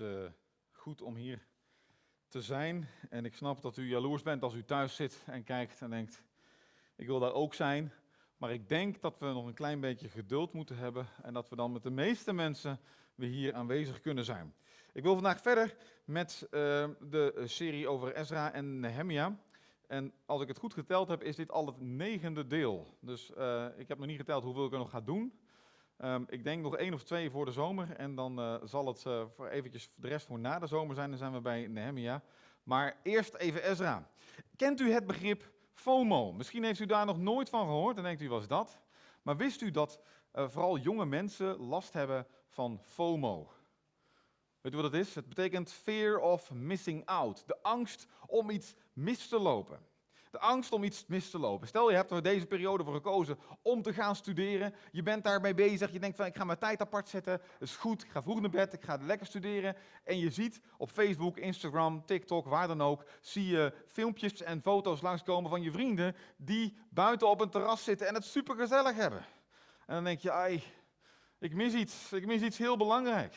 uh, goed om hier te zijn. En ik snap dat u jaloers bent als u thuis zit en kijkt en denkt: ik wil daar ook zijn. Maar ik denk dat we nog een klein beetje geduld moeten hebben en dat we dan met de meeste mensen weer hier aanwezig kunnen zijn. Ik wil vandaag verder met uh, de serie over Ezra en Nehemia. En als ik het goed geteld heb, is dit al het negende deel. Dus uh, ik heb nog niet geteld hoeveel ik er nog ga doen. Um, ik denk nog één of twee voor de zomer. En dan uh, zal het uh, voor eventjes de rest voor na de zomer zijn. Dan zijn we bij Nehemia. Maar eerst even Ezra. Kent u het begrip FOMO? Misschien heeft u daar nog nooit van gehoord. Dan denkt u, wat is dat? Maar wist u dat uh, vooral jonge mensen last hebben van FOMO? Weet u wat het is? Het betekent fear of missing out. De angst om iets mis te lopen. De angst om iets mis te lopen. Stel je hebt er deze periode voor gekozen om te gaan studeren. Je bent daarmee bezig. Je denkt van ik ga mijn tijd apart zetten. Dat is goed. Ik ga vroeg naar bed. Ik ga lekker studeren. En je ziet op Facebook, Instagram, TikTok, waar dan ook. Zie je filmpjes en foto's langskomen van je vrienden. Die buiten op een terras zitten en het super gezellig hebben. En dan denk je, ai, ik mis iets. Ik mis iets heel belangrijks.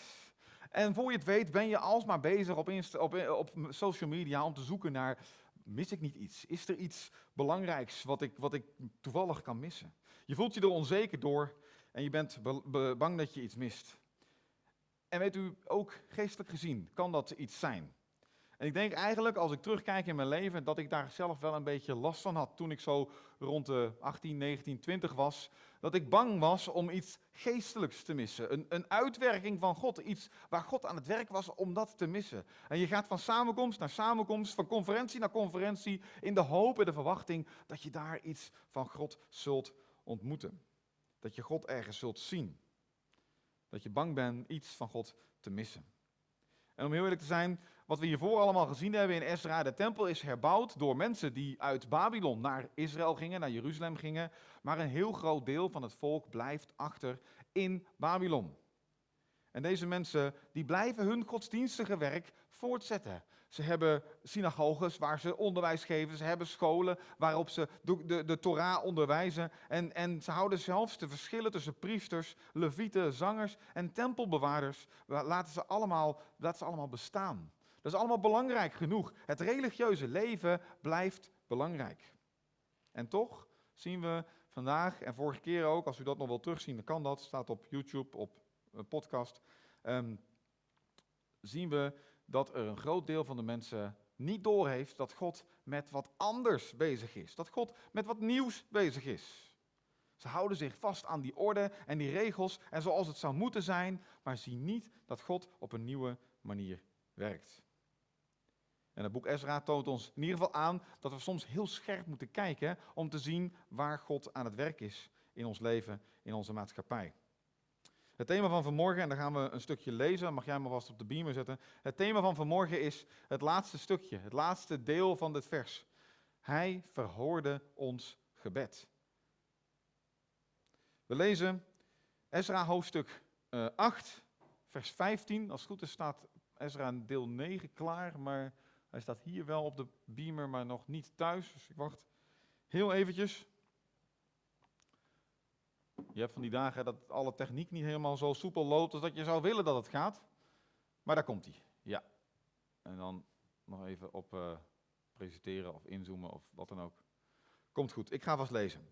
En voor je het weet ben je alsmaar bezig op, op, op social media om te zoeken naar mis ik niet iets? Is er iets belangrijks wat ik, wat ik toevallig kan missen? Je voelt je er onzeker door en je bent bang dat je iets mist. En weet u, ook geestelijk gezien kan dat iets zijn. En ik denk eigenlijk, als ik terugkijk in mijn leven, dat ik daar zelf wel een beetje last van had toen ik zo rond de 18, 19, 20 was. Dat ik bang was om iets geestelijks te missen. Een, een uitwerking van God. Iets waar God aan het werk was om dat te missen. En je gaat van samenkomst naar samenkomst, van conferentie naar conferentie, in de hoop en de verwachting dat je daar iets van God zult ontmoeten. Dat je God ergens zult zien. Dat je bang bent iets van God te missen. En om heel eerlijk te zijn, wat we hiervoor allemaal gezien hebben in Ezra, de tempel is herbouwd door mensen die uit Babylon naar Israël gingen, naar Jeruzalem gingen. Maar een heel groot deel van het volk blijft achter in Babylon. En deze mensen die blijven hun godsdienstige werk voortzetten. Ze hebben synagoges waar ze onderwijs geven. Ze hebben scholen waarop ze de, de, de Torah onderwijzen. En, en ze houden zelfs de verschillen tussen priesters, levieten, zangers en tempelbewaarders. Laten ze allemaal, laten ze allemaal bestaan. Dat is allemaal belangrijk genoeg. Het religieuze leven blijft belangrijk. En toch zien we vandaag en vorige keer ook, als u dat nog wil terugzien, dan kan dat, staat op YouTube, op een podcast, um, zien we dat er een groot deel van de mensen niet doorheeft dat God met wat anders bezig is. Dat God met wat nieuws bezig is. Ze houden zich vast aan die orde en die regels en zoals het zou moeten zijn, maar zien niet dat God op een nieuwe manier werkt. En het boek Ezra toont ons in ieder geval aan dat we soms heel scherp moeten kijken om te zien waar God aan het werk is in ons leven, in onze maatschappij. Het thema van vanmorgen, en dan gaan we een stukje lezen, mag jij maar vast op de beamer zetten. Het thema van vanmorgen is het laatste stukje, het laatste deel van dit vers. Hij verhoorde ons gebed. We lezen Ezra hoofdstuk 8, eh, vers 15. Als het goed is staat Ezra deel 9 klaar, maar hij staat hier wel op de beamer, maar nog niet thuis. Dus ik wacht heel eventjes. Je hebt van die dagen dat alle techniek niet helemaal zo soepel loopt als dat je zou willen dat het gaat. Maar daar komt hij. Ja. En dan nog even op uh, presenteren of inzoomen of wat dan ook. Komt goed, ik ga vast lezen.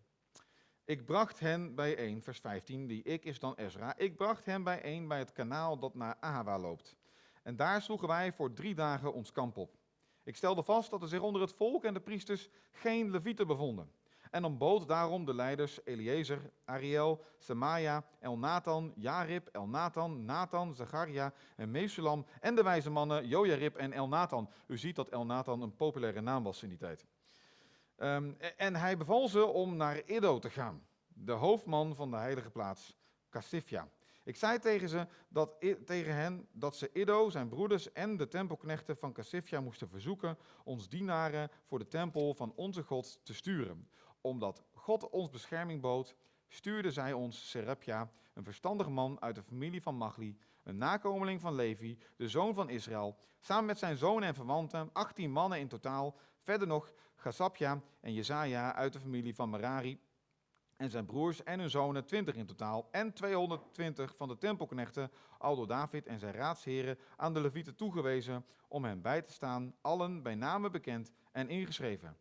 Ik bracht hen bijeen, vers 15, die ik is dan Ezra. Ik bracht hen bijeen bij het kanaal dat naar Ahava loopt. En daar sloegen wij voor drie dagen ons kamp op. Ik stelde vast dat er zich onder het volk en de priesters geen levieten bevonden. En ontbood daarom de leiders Eliezer, Ariel, Samaja, Elnathan, Jarib, Elnathan, Nathan, Zacharia en Mesulam en de wijze mannen Jojarib en Elnathan. U ziet dat Elnathan een populaire naam was in die tijd. Um, en hij beval ze om naar Iddo te gaan, de hoofdman van de heilige plaats Cassifia. Ik zei tegen, ze dat, tegen hen dat ze Iddo, zijn broeders en de tempelknechten van Cassifia moesten verzoeken ons dienaren voor de tempel van onze God te sturen. Omdat God ons bescherming bood, stuurde zij ons Serepja, een verstandig man uit de familie van Magli, een nakomeling van Levi, de zoon van Israël, samen met zijn zonen en verwanten, 18 mannen in totaal, verder nog Gasapja en Jezaja uit de familie van Merari, en zijn broers en hun zonen, 20 in totaal, en 220 van de tempelknechten, al door David en zijn raadsheren, aan de levieten toegewezen om hen bij te staan, allen bij name bekend en ingeschreven.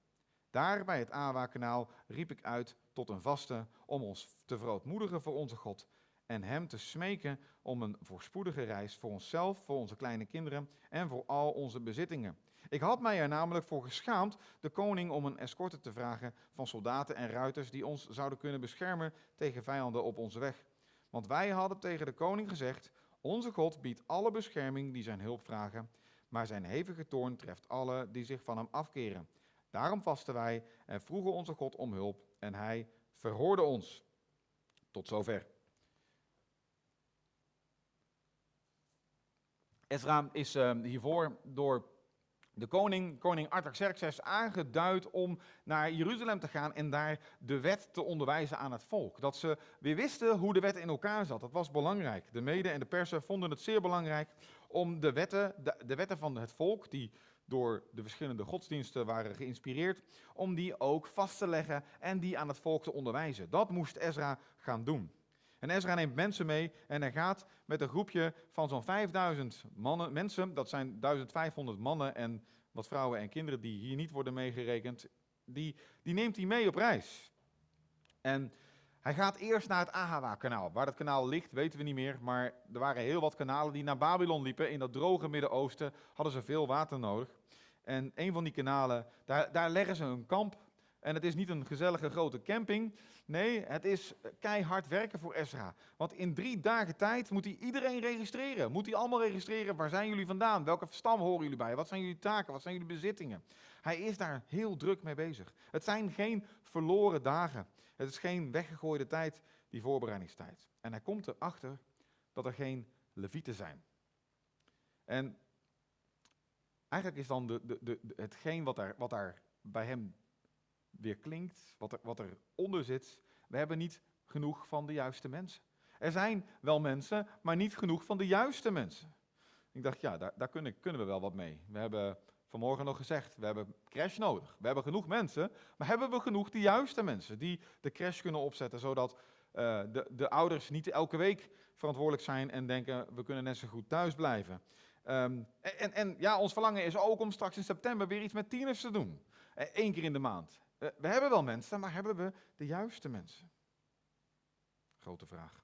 Daar bij het Awa-kanaal riep ik uit tot een vaste om ons te verootmoedigen voor onze God en hem te smeken om een voorspoedige reis voor onszelf, voor onze kleine kinderen en voor al onze bezittingen. Ik had mij er namelijk voor geschaamd de koning om een escorte te vragen van soldaten en ruiters die ons zouden kunnen beschermen tegen vijanden op onze weg. Want wij hadden tegen de koning gezegd: Onze God biedt alle bescherming die zijn hulp vragen, maar zijn hevige toorn treft alle die zich van hem afkeren. Daarom vasten wij en vroegen onze God om hulp en hij verhoorde ons. Tot zover. Ezra is uh, hiervoor door de koning, koning Artaxerxes, aangeduid om naar Jeruzalem te gaan en daar de wet te onderwijzen aan het volk. Dat ze weer wisten hoe de wet in elkaar zat. Dat was belangrijk. De Meden en de Persen vonden het zeer belangrijk om de wetten, de, de wetten van het volk, die door de verschillende godsdiensten waren geïnspireerd, om die ook vast te leggen en die aan het volk te onderwijzen. Dat moest Ezra gaan doen. En Ezra neemt mensen mee en hij gaat met een groepje van zo'n 5000 mannen, mensen, dat zijn 1500 mannen en wat vrouwen en kinderen die hier niet worden meegerekend, die, die neemt hij mee op reis. En hij gaat eerst naar het Ahawa-kanaal. Waar dat kanaal ligt, weten we niet meer, maar er waren heel wat kanalen die naar Babylon liepen. In dat droge Midden-Oosten hadden ze veel water nodig. En een van die kanalen, daar, daar leggen ze een kamp. En het is niet een gezellige grote camping, Nee, het is keihard werken voor Ezra. Want in drie dagen tijd moet hij iedereen registreren. Moet hij allemaal registreren, waar zijn jullie vandaan? Welke stam horen jullie bij? Wat zijn jullie taken? Wat zijn jullie bezittingen? Hij is daar heel druk mee bezig. Het zijn geen verloren dagen. Het is geen weggegooide tijd, die voorbereidingstijd. En hij komt erachter dat er geen levieten zijn. En eigenlijk is dan de, de, de, hetgeen wat daar, wat daar bij hem weer klinkt, wat er, wat er zit. We hebben niet genoeg van de juiste mensen. Er zijn wel mensen, maar niet genoeg van de juiste mensen. Ik dacht, ja, daar, daar kunnen, kunnen we wel wat mee. We hebben vanmorgen nog gezegd, we hebben crash nodig. We hebben genoeg mensen, maar hebben we genoeg de juiste mensen die de crash kunnen opzetten, zodat uh, de, de ouders niet elke week verantwoordelijk zijn en denken, we kunnen net zo goed thuis blijven. Um, en, en, ja, ons verlangen is ook om straks in september weer iets met tieners te doen. Eén eh, keer in de maand. Eh, we hebben wel mensen, maar hebben we de juiste mensen? Grote vraag.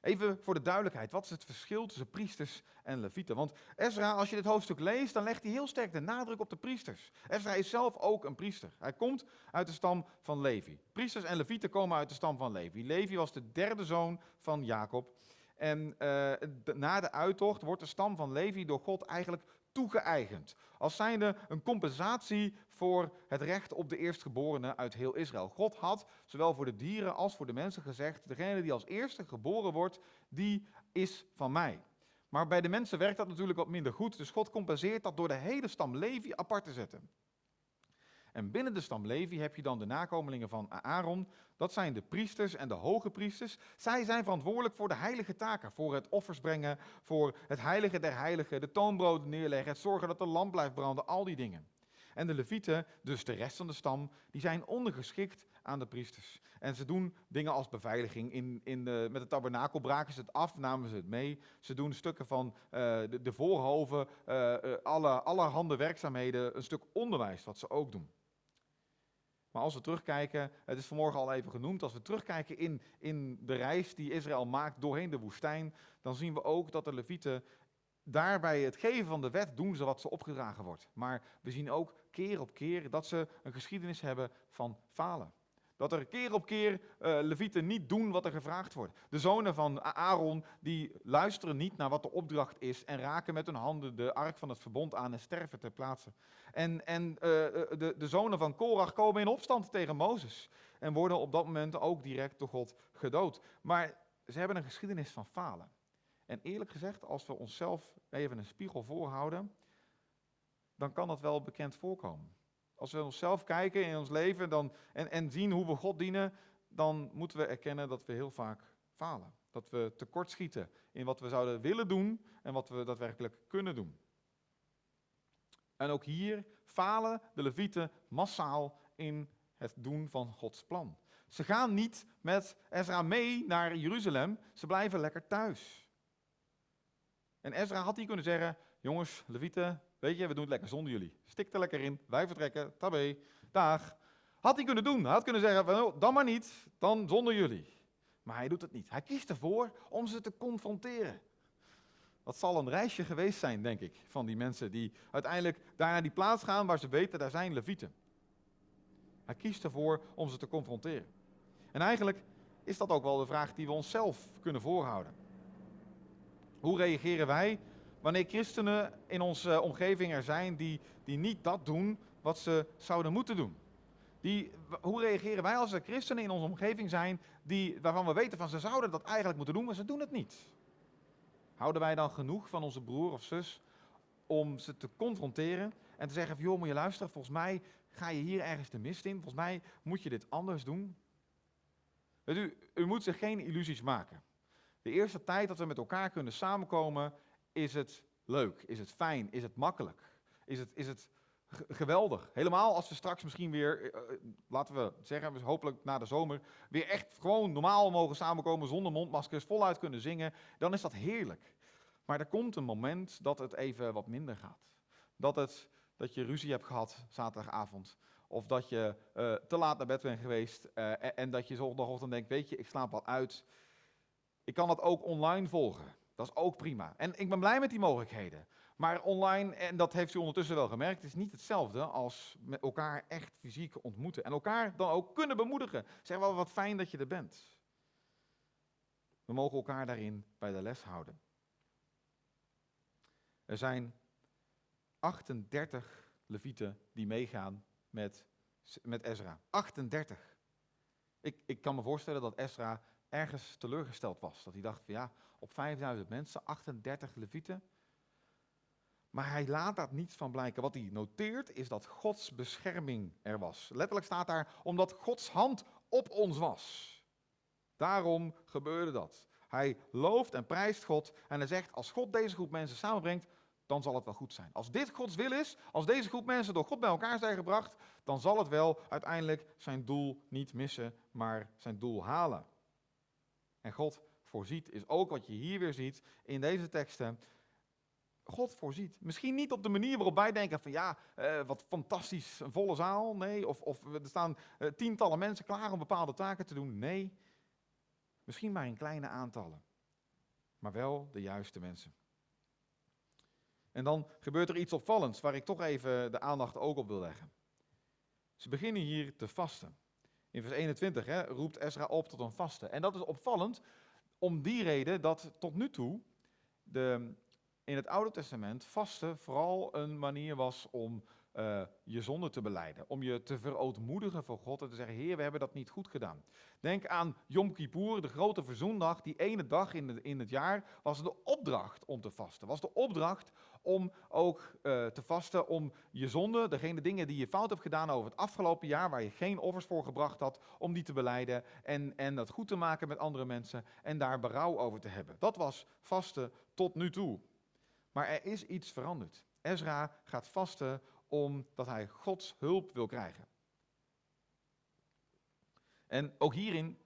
Even voor de duidelijkheid, wat is het verschil tussen priesters en levieten? Want Ezra, als je dit hoofdstuk leest, dan legt hij heel sterk de nadruk op de priesters. Ezra is zelf ook een priester. Hij komt uit de stam van Levi. Priesters en levieten komen uit de stam van Levi. Levi was de derde zoon van Jacob. En uh, na de uittocht wordt de stam van Levi door God eigenlijk toegeëigend. Als zijnde een compensatie voor het recht op de eerstgeborene uit heel Israël. God had, zowel voor de dieren als voor de mensen gezegd, degene die als eerste geboren wordt, die is van mij. Maar bij de mensen werkt dat natuurlijk wat minder goed, dus God compenseert dat door de hele stam Levi apart te zetten. En binnen de stam Levi heb je dan de nakomelingen van Aaron. Dat zijn de priesters en de hoge priesters. Zij zijn verantwoordelijk voor de heilige taken. Voor het offers brengen, voor het heilige der heiligen, de toonbroden neerleggen, het zorgen dat de lamp blijft branden, al die dingen. En de levieten, dus de rest van de stam, die zijn ondergeschikt aan de priesters. En ze doen dingen als beveiliging. In, in de, met de tabernakel braken ze het af, namen ze het mee. Ze doen stukken van uh, de, de, voorhoven, uh, uh, alle, allerhande werkzaamheden, een stuk onderwijs wat ze ook doen. Maar als we terugkijken, het is vanmorgen al even genoemd, als we terugkijken in, in de reis die Israël maakt doorheen de woestijn, dan zien we ook dat de levieten daarbij het geven van de wet doen ze wat ze opgedragen wordt. Maar we zien ook keer op keer dat ze een geschiedenis hebben van falen. Dat er keer op keer uh, levieten niet doen wat er gevraagd wordt. De zonen van Aaron die luisteren niet naar wat de opdracht is en raken met hun handen de ark van het verbond aan en sterven ter plaatse. En, en uh, de, de zonen van Korach komen in opstand tegen Mozes en worden op dat moment ook direct door God gedood. Maar ze hebben een geschiedenis van falen. En eerlijk gezegd, als we onszelf even een spiegel voorhouden, dan kan dat wel bekend voorkomen. Als we onszelf kijken in ons leven dan, en, en zien hoe we God dienen, dan moeten we erkennen dat we heel vaak falen. Dat we tekortschieten in wat we zouden willen doen en wat we daadwerkelijk kunnen doen. En ook hier falen de levieten massaal in het doen van Gods plan. Ze gaan niet met Ezra mee naar Jeruzalem, ze blijven lekker thuis. En Ezra had hier kunnen zeggen, jongens, levieten, weet je, we doen het lekker zonder jullie. Stik er lekker in, wij vertrekken, tabé, dag. Had hij kunnen doen, hij had kunnen zeggen, dan maar niet, dan zonder jullie. Maar hij doet het niet. Hij kiest ervoor om ze te confronteren. Dat zal een reisje geweest zijn, denk ik, van die mensen die uiteindelijk daar naar die plaats gaan waar ze weten, daar zijn levieten. Hij kiest ervoor om ze te confronteren. En eigenlijk is dat ook wel de vraag die we onszelf kunnen voorhouden. Hoe reageren wij wanneer christenen in onze omgeving er zijn die, die niet dat doen wat ze zouden moeten doen? Die, hoe reageren wij als er christenen in onze omgeving zijn die, waarvan we weten van ze zouden dat eigenlijk moeten doen, maar ze doen het niet? Houden wij dan genoeg van onze broer of zus om ze te confronteren en te zeggen van joh, moet je luisteren, volgens mij ga je hier ergens de mist in, volgens mij moet je dit anders doen? u, u moet zich geen illusies maken. De eerste tijd dat we met elkaar kunnen samenkomen, is het leuk, is het fijn, is het makkelijk, is het, is het geweldig. Helemaal als we straks misschien weer, eh, eh, laten we zeggen, hopelijk na de zomer, weer echt gewoon normaal mogen samenkomen zonder mondmaskers, voluit kunnen zingen, dan is dat heerlijk. Maar er komt een moment dat het even wat minder gaat. Dat, het, dat je ruzie hebt gehad zaterdagavond. Of dat je uh, te laat naar bed bent geweest en, en, dat je zondagochtend denkt, weet je, ik slaap wel uit. Ik kan dat ook online volgen. Dat is ook prima. En ik ben blij met die mogelijkheden. Maar online, en dat heeft u ondertussen wel gemerkt, is niet hetzelfde als met elkaar echt fysiek ontmoeten. En elkaar dan ook kunnen bemoedigen. Zeg wel wat fijn dat je er bent. We mogen elkaar daarin bij de les houden. Er zijn 38 levieten die meegaan met, met Ezra. 38. Ik, ik kan me voorstellen dat Ezra ergens teleurgesteld was. Dat hij dacht van ja, op 5000 mensen, 38 levieten. Maar hij laat daar niets van blijken. Wat hij noteert is dat Gods bescherming er was. Letterlijk staat daar, omdat Gods hand op ons was. Daarom gebeurde dat. Hij looft en prijst God en hij zegt, als God deze groep mensen samenbrengt, dan zal het wel goed zijn. Als dit Gods wil is, als deze groep mensen door God bij elkaar zijn gebracht, dan zal het wel uiteindelijk zijn doel niet missen, maar zijn doel halen. En God voorziet is ook wat je hier weer ziet in deze teksten. God voorziet. Misschien niet op de manier waarop wij denken van ja, eh, wat fantastisch, een volle zaal. Nee, of, of er staan eh, tientallen mensen klaar om bepaalde taken te doen. Nee, misschien maar in kleine aantallen. Maar wel de juiste mensen. En dan gebeurt er iets opvallends waar ik toch even de aandacht ook op wil leggen. Ze beginnen hier te vasten. In vers 21 hè, roept Ezra op tot een vasten. En dat is opvallend om die reden dat tot nu toe de, in het Oude Testament vasten vooral een manier was om uh, je zonde te beleiden. Om je te verootmoedigen voor God en te zeggen, Heer, we hebben dat niet goed gedaan. Denk aan Yom Kippur, de grote verzoendag. Die ene dag in, in het jaar was de opdracht om te vasten. Was de opdracht om ook uh, te vasten om je zonde, degene dingen die je fout hebt gedaan over het afgelopen jaar, waar je geen offers voor gebracht had, om die te beleiden en, en dat goed te maken met andere mensen en daar berouw over te hebben. Dat was vasten tot nu toe. Maar er is iets veranderd. Ezra gaat vasten omdat hij Gods hulp wil krijgen. En ook hierin,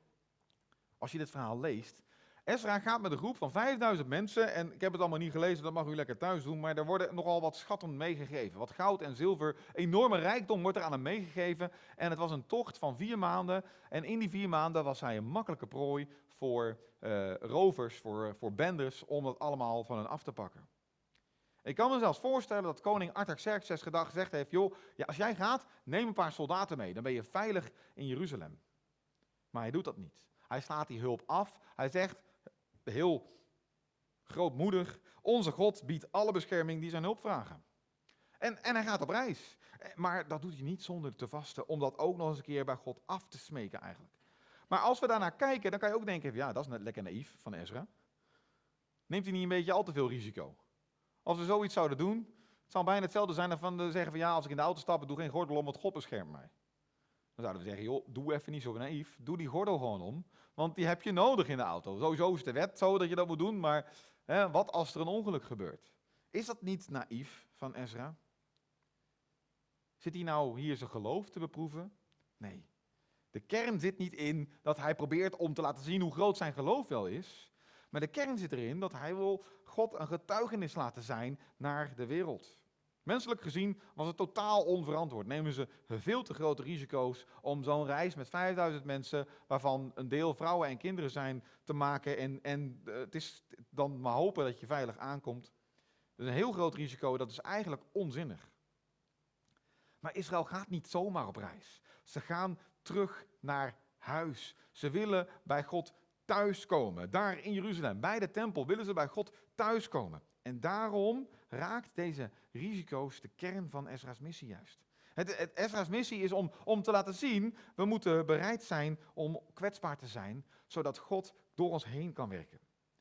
als je dit verhaal leest, Ezra gaat met een groep van 5000 mensen, en ik heb het allemaal niet gelezen, dat mag u lekker thuis doen, maar er worden nogal wat schatten meegegeven. Wat goud en zilver, enorme rijkdom wordt er aan hem meegegeven. En het was een tocht van vier maanden, en in die vier maanden was hij een makkelijke prooi voor uh, rovers, voor, voor benders, om dat allemaal van hen af te pakken. Ik kan me zelfs voorstellen dat koning Artaxerxes gedacht gezegd heeft, joh, ja, als jij gaat, neem een paar soldaten mee, dan ben je veilig in Jeruzalem. Maar hij doet dat niet. Hij slaat die hulp af. Hij zegt, heel grootmoedig, onze God biedt alle bescherming die zijn hulp vragen. En, en hij gaat op reis. Maar dat doet hij niet zonder te vasten, om dat ook nog eens een keer bij God af te smeken eigenlijk. Maar als we daarnaar kijken, dan kan je ook denken, ja, dat is net lekker naïef van Ezra. Neemt hij niet een beetje al te veel risico? Als we zoiets zouden doen, het zou bijna hetzelfde zijn dan van zeggen van ja, als ik in de auto stap, doe geen gordel om, want God beschermt mij. Dan zouden we zeggen, joh, doe even niet zo naïef, doe die gordel gewoon om, want die heb je nodig in de auto. Sowieso is de wet zo dat je dat moet doen, maar hè, wat als er een ongeluk gebeurt? Is dat niet naïef van Ezra? Zit hij nou hier zijn geloof te beproeven? Nee. De kern zit niet in dat hij probeert om te laten zien hoe groot zijn geloof wel is. Maar de kern zit erin dat hij wil God een getuigenis laten zijn naar de wereld. Menselijk gezien was het totaal onverantwoord. Nemen ze veel te grote risico's om zo'n reis met 5000 mensen, waarvan een deel vrouwen en kinderen zijn, te maken. En, en eh, het is dan maar hopen dat je veilig aankomt. Dat is een heel groot risico, dat is eigenlijk onzinnig. Maar Israël gaat niet zomaar op reis. Ze gaan terug naar huis. Ze willen bij God thuiskomen. Daar in Jeruzalem, bij de tempel, willen ze bij God thuiskomen. En daarom raakt deze risico's de kern van Ezra's missie juist. Het, Ezra's missie is om, om te laten zien, we moeten bereid zijn om kwetsbaar te zijn, zodat God door ons heen kan werken.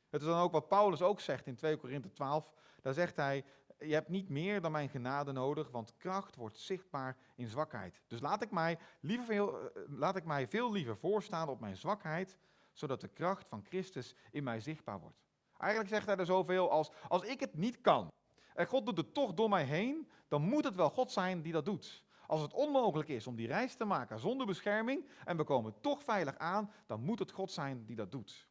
Het is dan ook wat Paulus ook zegt in 2 Korinthe 12. Daar zegt hij, je hebt niet meer dan mijn genade nodig, want kracht wordt zichtbaar in zwakheid. Dus laat ik mij, liever veel, eh, laat ik mij veel liever voorstaan op mijn zwakheid, zodat de kracht van Christus in mij zichtbaar wordt. Eigenlijk zegt hij er zoveel als, als ik het niet kan, en God doet het toch door mij heen, dan moet het wel God zijn die dat doet. Als het onmogelijk is om die reis te maken zonder bescherming en we komen toch veilig aan, dan moet het God zijn die dat doet.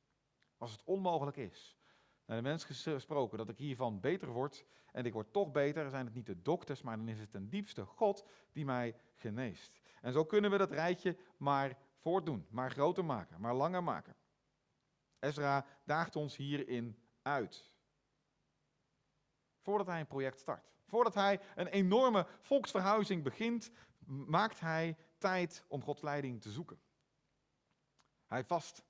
Als het onmogelijk is. Naar de mens gesproken dat ik hiervan beter word en ik word toch beter, zijn het niet de dokters, maar dan is het ten diepste God die mij geneest. En zo kunnen we dat rijtje maar voortdoen, maar groter maken, maar langer maken. Ezra daagt ons hierin uit. Voordat hij een project start. Voordat hij een enorme volksverhuizing begint, maakt hij tijd om Gods leiding te zoeken. Hij vast.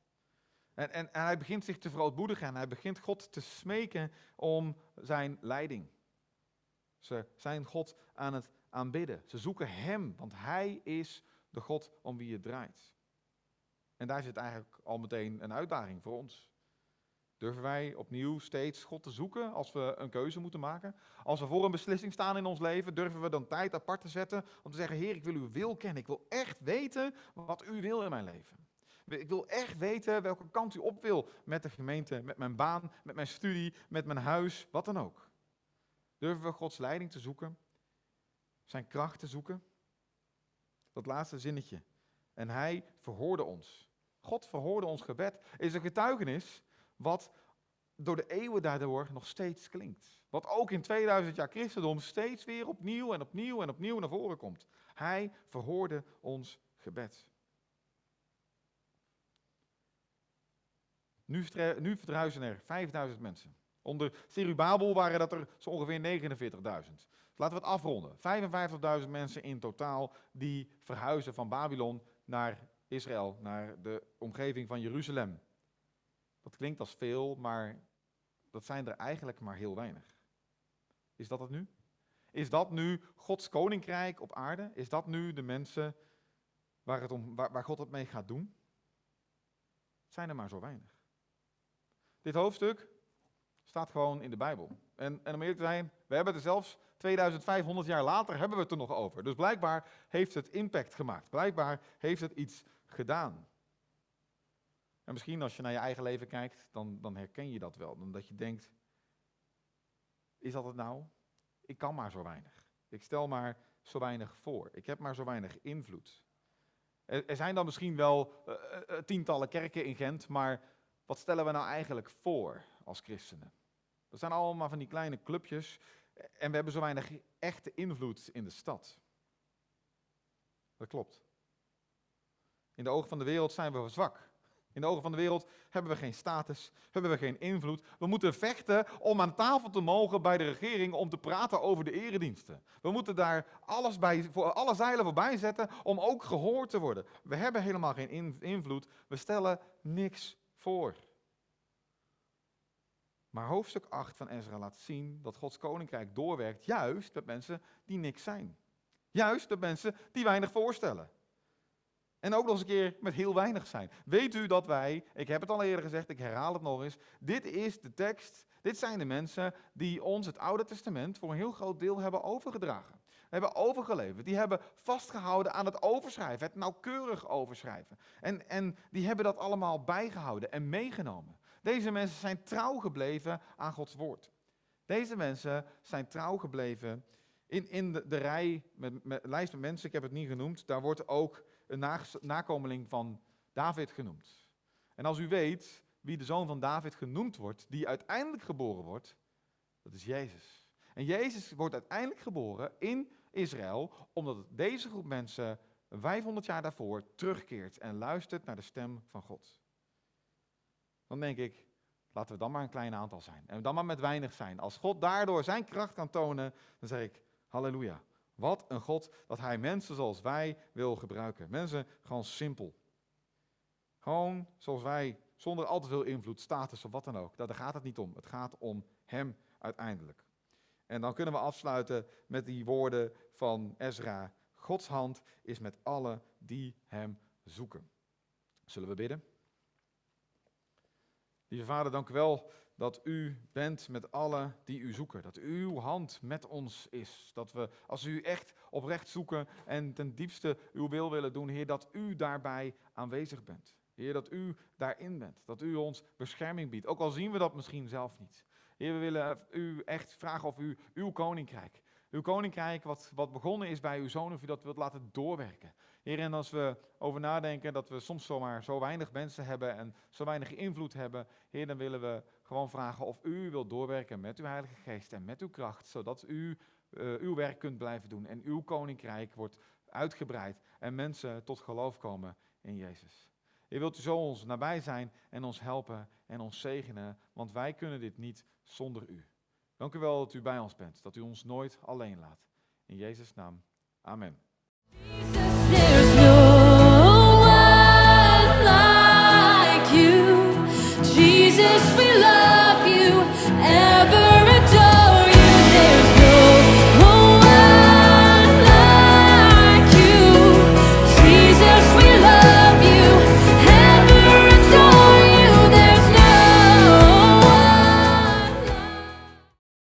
En, en, en hij begint zich te verootmoedigen en hij begint God te smeken om zijn leiding. Ze zijn God aan het aanbidden. Ze zoeken Hem, want Hij is de God om wie het draait. En daar zit eigenlijk al meteen een uitdaging voor ons. Durven wij opnieuw steeds God te zoeken als we een keuze moeten maken? Als we voor een beslissing staan in ons leven, durven we dan tijd apart te zetten om te zeggen: Heer, ik wil uw wil kennen. Ik wil echt weten wat u wil in mijn leven. Ik wil echt weten welke kant u op wil met de gemeente, met mijn baan, met mijn studie, met mijn huis, wat dan ook. Durven we Gods leiding te zoeken? Zijn kracht te zoeken? Dat laatste zinnetje. En hij verhoorde ons. God verhoorde ons gebed. Is een getuigenis wat door de eeuwen daardoor nog steeds klinkt. Wat ook in 2000 jaar christendom steeds weer opnieuw en opnieuw en opnieuw naar voren komt. Hij verhoorde ons gebed. Nu, nu verhuizen er 5000 mensen. Onder Serubabel waren dat er zo ongeveer 49.000. laten we het afronden. 55.000 mensen in totaal die verhuizen van Babylon naar Israël, naar de omgeving van Jeruzalem. Dat klinkt als veel, maar dat zijn er eigenlijk maar heel weinig. Is dat het nu? Is dat nu Gods koninkrijk op aarde? Is dat nu de mensen waar, het om, waar, God het mee gaat doen? Het zijn er maar zo weinig. Dit hoofdstuk staat gewoon in de Bijbel. En, en om eerlijk te zijn, we hebben er zelfs 2500 jaar later hebben we het er nog over. Dus blijkbaar heeft het impact gemaakt. Blijkbaar heeft het iets gedaan. En misschien als je naar je eigen leven kijkt, dan, dan herken je dat wel. Dan dat je denkt, is dat het nou? Ik kan maar zo weinig. Ik stel maar zo weinig voor. Ik heb maar zo weinig invloed. Er, er zijn dan misschien wel uh, uh, tientallen kerken in Gent, maar wat stellen we nou eigenlijk voor als christenen? Dat zijn allemaal van die kleine clubjes en we hebben zo weinig echte invloed in de stad. Dat klopt. In de ogen van de wereld zijn we zwak. In de ogen van de wereld hebben we geen status, hebben we geen invloed. We moeten vechten om aan tafel te mogen bij de regering om te praten over de erediensten. We moeten daar alles bij, voor alle zeilen voorbij zetten om ook gehoord te worden. We hebben helemaal geen invloed, we stellen niks voor. Maar hoofdstuk 8 van Ezra laat zien dat Gods koninkrijk doorwerkt juist met mensen die niks zijn. Juist met mensen die weinig voorstellen. En ook nog eens een keer met heel weinig zijn. Weet u dat wij, ik heb het al eerder gezegd, ik herhaal het nog eens. Dit is de tekst, dit zijn de mensen die ons het Oude Testament voor een heel groot deel hebben overgedragen. Hebben overgeleverd. Die hebben vastgehouden aan het overschrijven, het nauwkeurig overschrijven. En, en die hebben dat allemaal bijgehouden en meegenomen. Deze mensen zijn trouw gebleven aan Gods woord. Deze mensen zijn trouw gebleven In, in de, de rij, met, met lijst met mensen, ik heb het niet genoemd, daar wordt ook een na, nakomeling van David genoemd. En als u weet wie de zoon van David genoemd wordt, die uiteindelijk geboren wordt, dat is Jezus. En Jezus wordt uiteindelijk geboren in Israël, omdat deze groep mensen 500 jaar daarvoor terugkeert en luistert naar de stem van God. Dan denk ik, laten we dan maar een klein aantal zijn. En dan maar met weinig zijn. Als God daardoor zijn kracht kan tonen, dan zeg ik, halleluja. Wat een God dat hij mensen zoals wij wil gebruiken. Mensen gewoon simpel. Gewoon zoals wij, zonder al te veel invloed, status of wat dan ook. Daar gaat het niet om. Het gaat om hem uiteindelijk. En dan kunnen we afsluiten met die woorden van Ezra. Gods hand is met alle die hem zoeken. Zullen we bidden? Lieve Vader, dank u wel dat u bent met alle die u zoeken. Dat uw hand met ons is. Dat we, als u echt oprecht zoeken en ten diepste uw wil willen doen, Heer, dat u daarbij aanwezig bent. Heer, dat u daarin bent. Dat u ons bescherming biedt. Ook al zien we dat misschien zelf niet. Heer, we willen u echt vragen of u uw koninkrijk, uw koninkrijk wat, wat begonnen is bij uw zoon, of u dat wilt laten doorwerken. Heer, en als we over nadenken dat we soms zomaar zo weinig mensen hebben en zo weinig invloed hebben, Heer, dan willen we gewoon vragen of u wilt doorwerken met uw Heilige Geest en met uw kracht, zodat u uh, uw werk kunt blijven doen en uw koninkrijk wordt uitgebreid en mensen tot geloof komen in Jezus. Heer, wilt zo ons nabij zijn en ons helpen en ons zegenen, want wij kunnen dit niet zonder u. Dank u wel dat u bij ons bent, dat u ons nooit alleen laat. In Jezus' naam, amen.